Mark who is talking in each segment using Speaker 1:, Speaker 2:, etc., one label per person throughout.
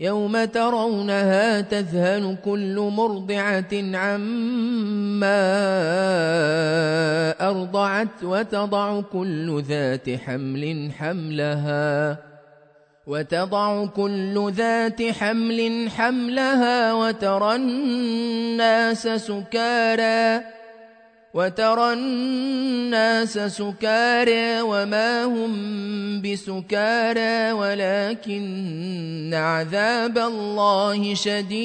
Speaker 1: يوم ترونها تذهل كل مرضعة عما أرضعت وتضع كل ذات حمل حملها وتضع كل ذات حمل حملها وترى الناس سكارى وترى الناس سكارى وما هم بسكارى ولكن عذاب الله شديد.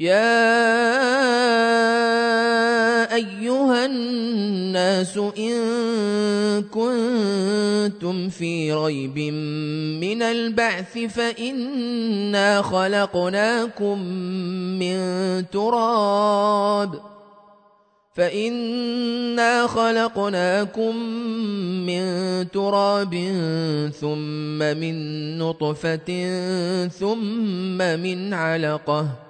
Speaker 1: يا أيها الناس إن كنتم في ريب من البعث فإنا خلقناكم من تراب فإنا خلقناكم من تراب ثم من نطفة ثم من علقة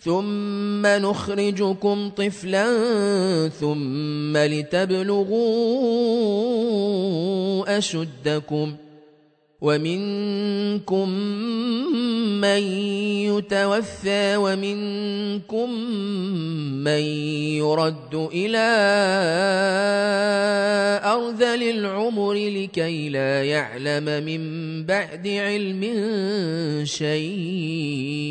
Speaker 1: ثم نخرجكم طفلا ثم لتبلغوا اشدكم ومنكم من يتوفى ومنكم من يرد إلى ارذل العمر لكي لا يعلم من بعد علم شيئا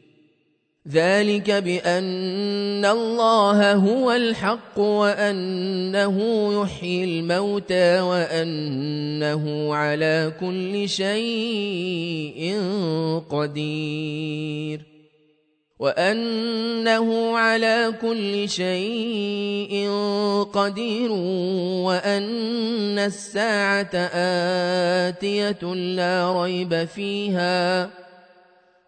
Speaker 1: ذلك بأن الله هو الحق وأنه يحيي الموتى وأنه على كل شيء قدير وأنه على كل شيء قدير وأن الساعة آتية لا ريب فيها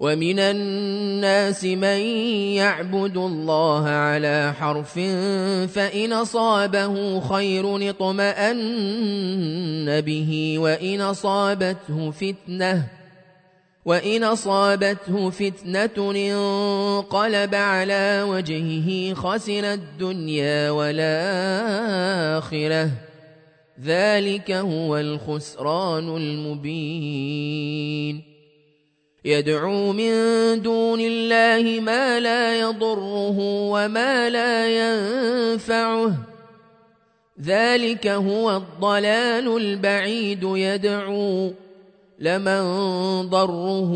Speaker 1: ومن الناس من يعبد الله على حرف فإن أصابه خير اطمأن به وإن أصابته فتنة وإن أصابته فتنة انقلب على وجهه خسر الدنيا والآخرة. ذلك هو الخسران المبين. يدعو من دون الله ما لا يضره وما لا ينفعه. ذلك هو الضلال البعيد. يدعو لمن ضره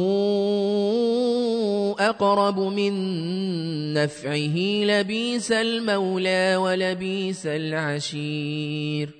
Speaker 1: أقرب من نفعه. لبيس المولى ولبيس العشير.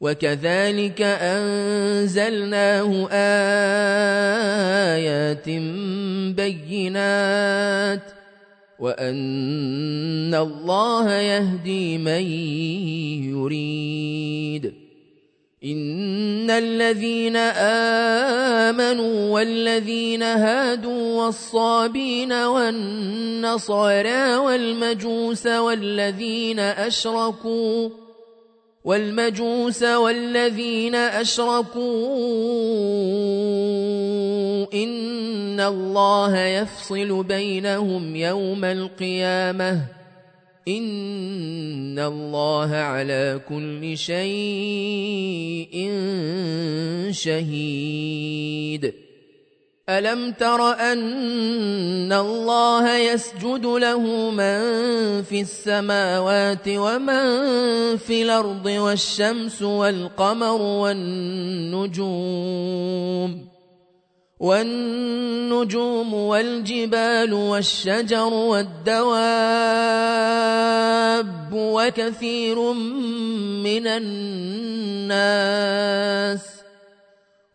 Speaker 1: وكذلك أنزلناه آيات بينات وأن الله يهدي من يريد إن الذين آمنوا والذين هادوا والصابين والنصارى والمجوس والذين أشركوا والمجوس والذين أشركوا إن الله يفصل بينهم يوم القيامة إن الله على كل شيء شهيد الم تر ان الله يسجد له من في السماوات ومن في الأرض والشمس والقمر والنجوم والنجوم والجبال والشجر والدواب وكثير من الناس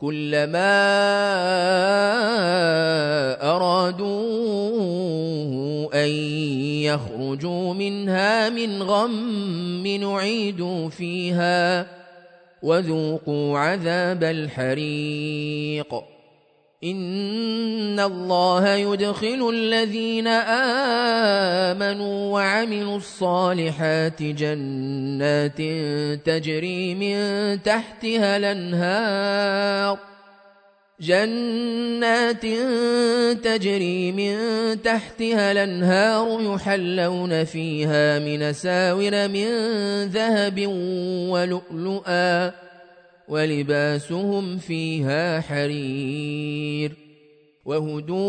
Speaker 1: كلما أرادوا أن يخرجوا منها من غم نعيدوا فيها وذوقوا عذاب الحريق. ان الله يدخل الذين امنوا وعملوا الصالحات جنات تجري من تحتها الانهار جنات تجري من تحتها الانهار يحلون فيها من ساور من ذهب ولؤلؤا ولباسهم فيها حرير وهدوا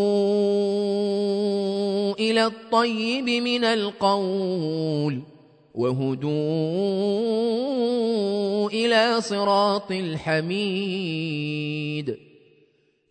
Speaker 1: إلى الطيب من القول وهدوا إلى صراط الحميد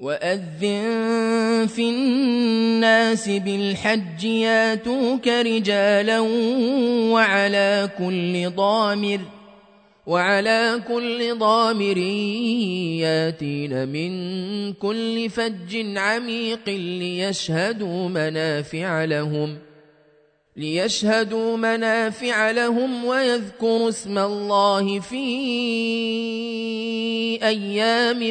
Speaker 1: وأذن في الناس بالحج ياتوك رجالا وعلى كل ضامر وعلى كل ضامر ياتين من كل فج عميق ليشهدوا منافع لهم ليشهدوا منافع لهم ويذكروا اسم الله في أيام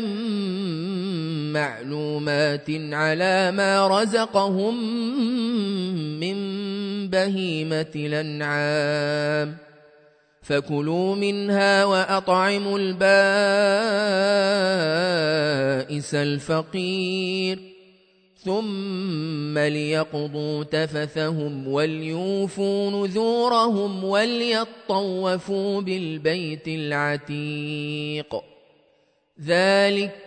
Speaker 1: معلومات على ما رزقهم من بهيمة الأنعام. فكلوا منها وأطعموا البائس الفقير. ثم ليقضوا تفثهم وليوفوا نذورهم وليطوفوا بالبيت العتيق. ذلك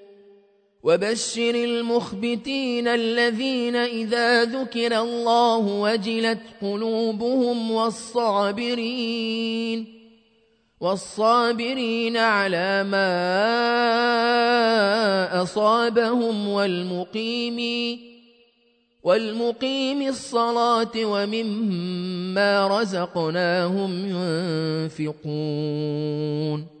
Speaker 1: وبشر المخبتين الذين إذا ذكر الله وجلت قلوبهم والصابرين والصابرين على ما أصابهم والمقيم والمقيم الصلاة ومما رزقناهم ينفقون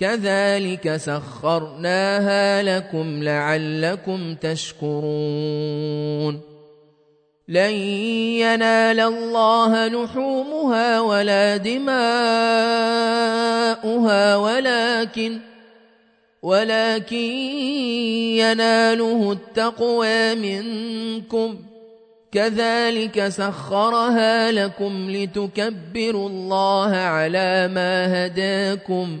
Speaker 1: كذلك سخرناها لكم لعلكم تشكرون. لن ينال الله لحومها ولا دماؤها ولكن ولكن يناله التقوى منكم. كذلك سخرها لكم لتكبروا الله على ما هداكم.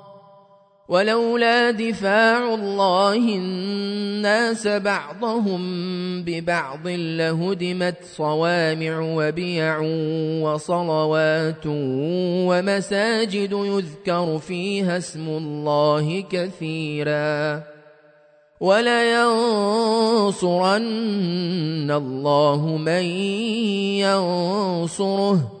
Speaker 1: ولولا دفاع الله الناس بعضهم ببعض لهدمت صوامع وبيع وصلوات ومساجد يذكر فيها اسم الله كثيرا ولينصرن الله من ينصره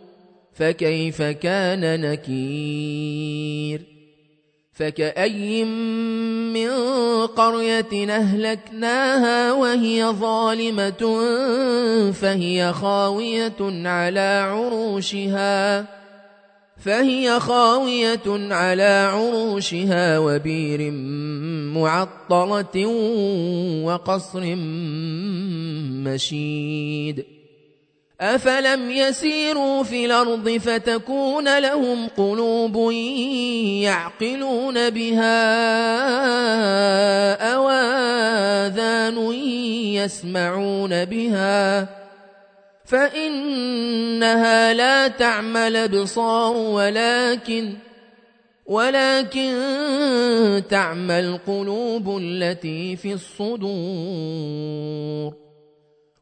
Speaker 1: فكيف كان نكير؟ فكأي من قرية أهلكناها وهي ظالمة فهي خاوية على عروشها فهي خاوية على عروشها وبير معطلة وقصر مشيد. أفلم يسيروا في الأرض فتكون لهم قلوب يعقلون بها أواذان يسمعون بها فإنها لا تعمل بصار ولكن ولكن تعمى القلوب التي في الصدور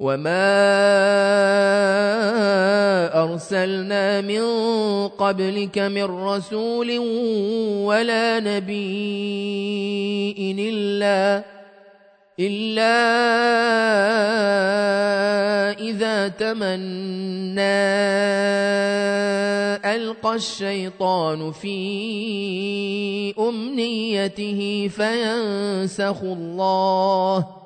Speaker 1: وما أرسلنا من قبلك من رسول ولا نبي إلا إلا إذا تمنى ألقى الشيطان في أمنيته فينسخ الله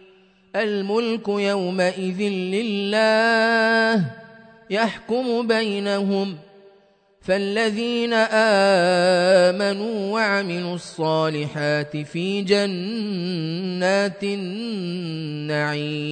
Speaker 1: الملك يومئذ لله يحكم بينهم فالذين آمنوا وعملوا الصالحات في جنات النعيم.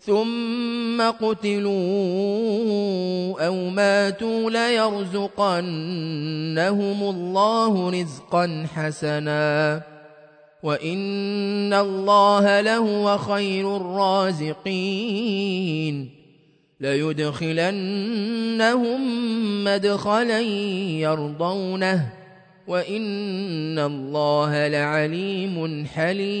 Speaker 1: ثم قتلوا أو ماتوا ليرزقنهم الله رزقا حسنا. وإن الله لهو خير الرازقين. ليدخلنهم مدخلا يرضونه. وإن الله لعليم حليم.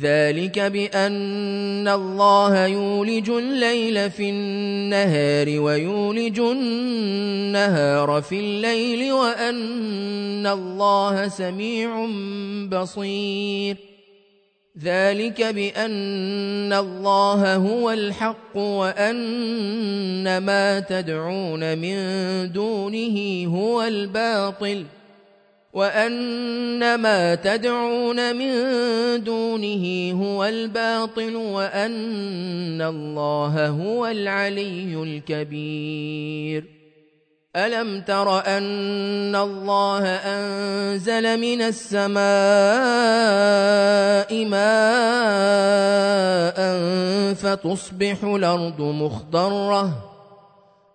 Speaker 1: ذلك بأن الله يولج الليل في النهار ويولج النهار في الليل وأن الله سميع بصير. ذلك بأن الله هو الحق وأن ما تدعون من دونه هو الباطل. وان ما تدعون من دونه هو الباطل وأن الله هو العلي الكبير. ألم تر أن الله أنزل من السماء ماء فتصبح الأرض مخضرة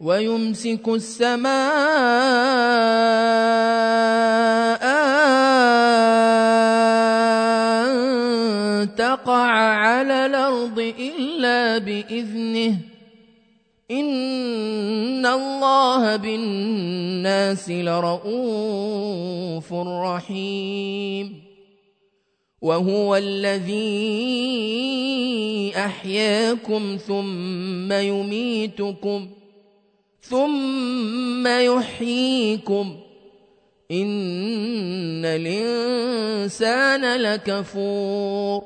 Speaker 1: ويمسك السماء أن تقع على الأرض إلا بإذنه. إن الله بالناس لرؤوف رحيم. وهو الذي أحياكم ثم يميتكم ۖ. ثم يحييكم. إن الإنسان لكفور.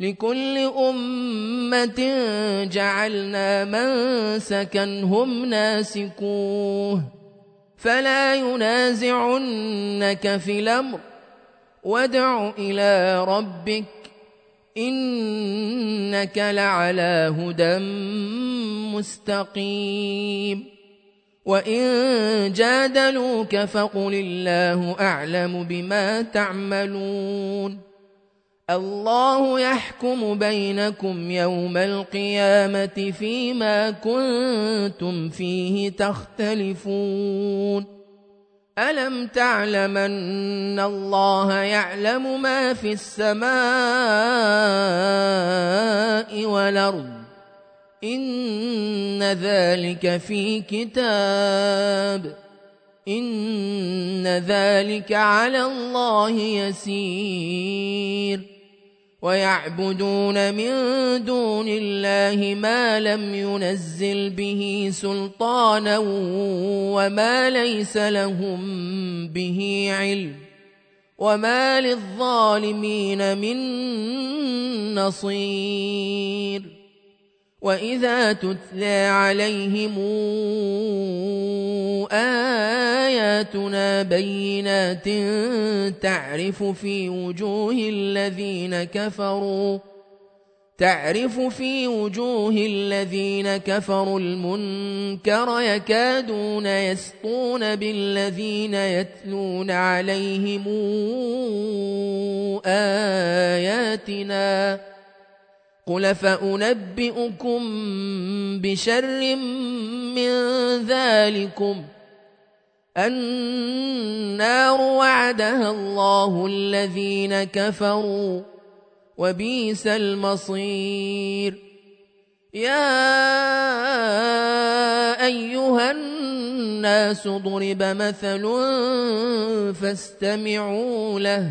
Speaker 1: لكل أمة جعلنا منسكا هم ناسكوه. فلا ينازعنك في الأمر. وادع إلى ربك. إنك لعلى هدى مستقيم. وإن جادلوك فقل الله أعلم بما تعملون. الله يحكم بينكم يوم القيامة فيما كنتم فيه تختلفون. ألم تعلم أن الله يعلم ما في السماء والأرض؟ ان ذلك في كتاب إن ذلك على الله يسير ويعبدون من دون الله ما لم ينزل به سلطانا وما ليس لهم به علم وما للظالمين من نصير واذا تتلى عليهم اياتنا بينات تعرف في وجوه الذين كفروا تعرف في وجوه الذين كفروا المنكر يكادون يسطون بالذين يتلون عليهم اياتنا قل فأنبئكم بشر من ذلكم النار وعدها الله الذين كفروا وبئس المصير. يا أيها الناس ضرب مثل فاستمعوا له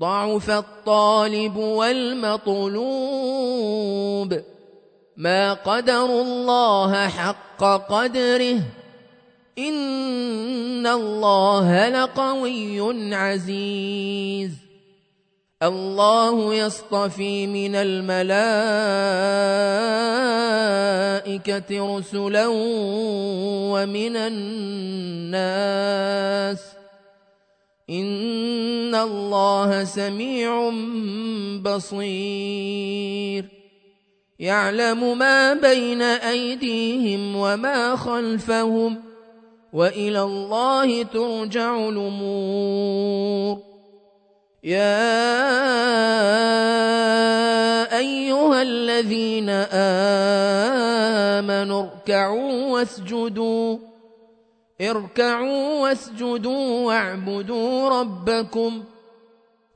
Speaker 1: ضعف الطالب والمطلوب. ما قدر الله حق قدره. إن الله لقوي عزيز. الله يصطفي من الملائكة رسلا ومن الناس. إن الله سميع بصير يعلم ما بين أيديهم وما خلفهم وإلى الله ترجع الأمور يا أيها الذين آمنوا اركعوا واسجدوا اركعوا واسجدوا واعبدوا ربكم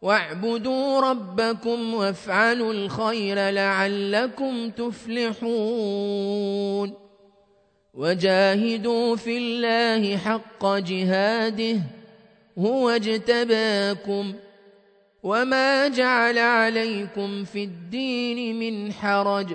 Speaker 1: واعبدوا ربكم وافعلوا الخير لعلكم تفلحون وجاهدوا في الله حق جهاده هو اجتباكم وما جعل عليكم في الدين من حرج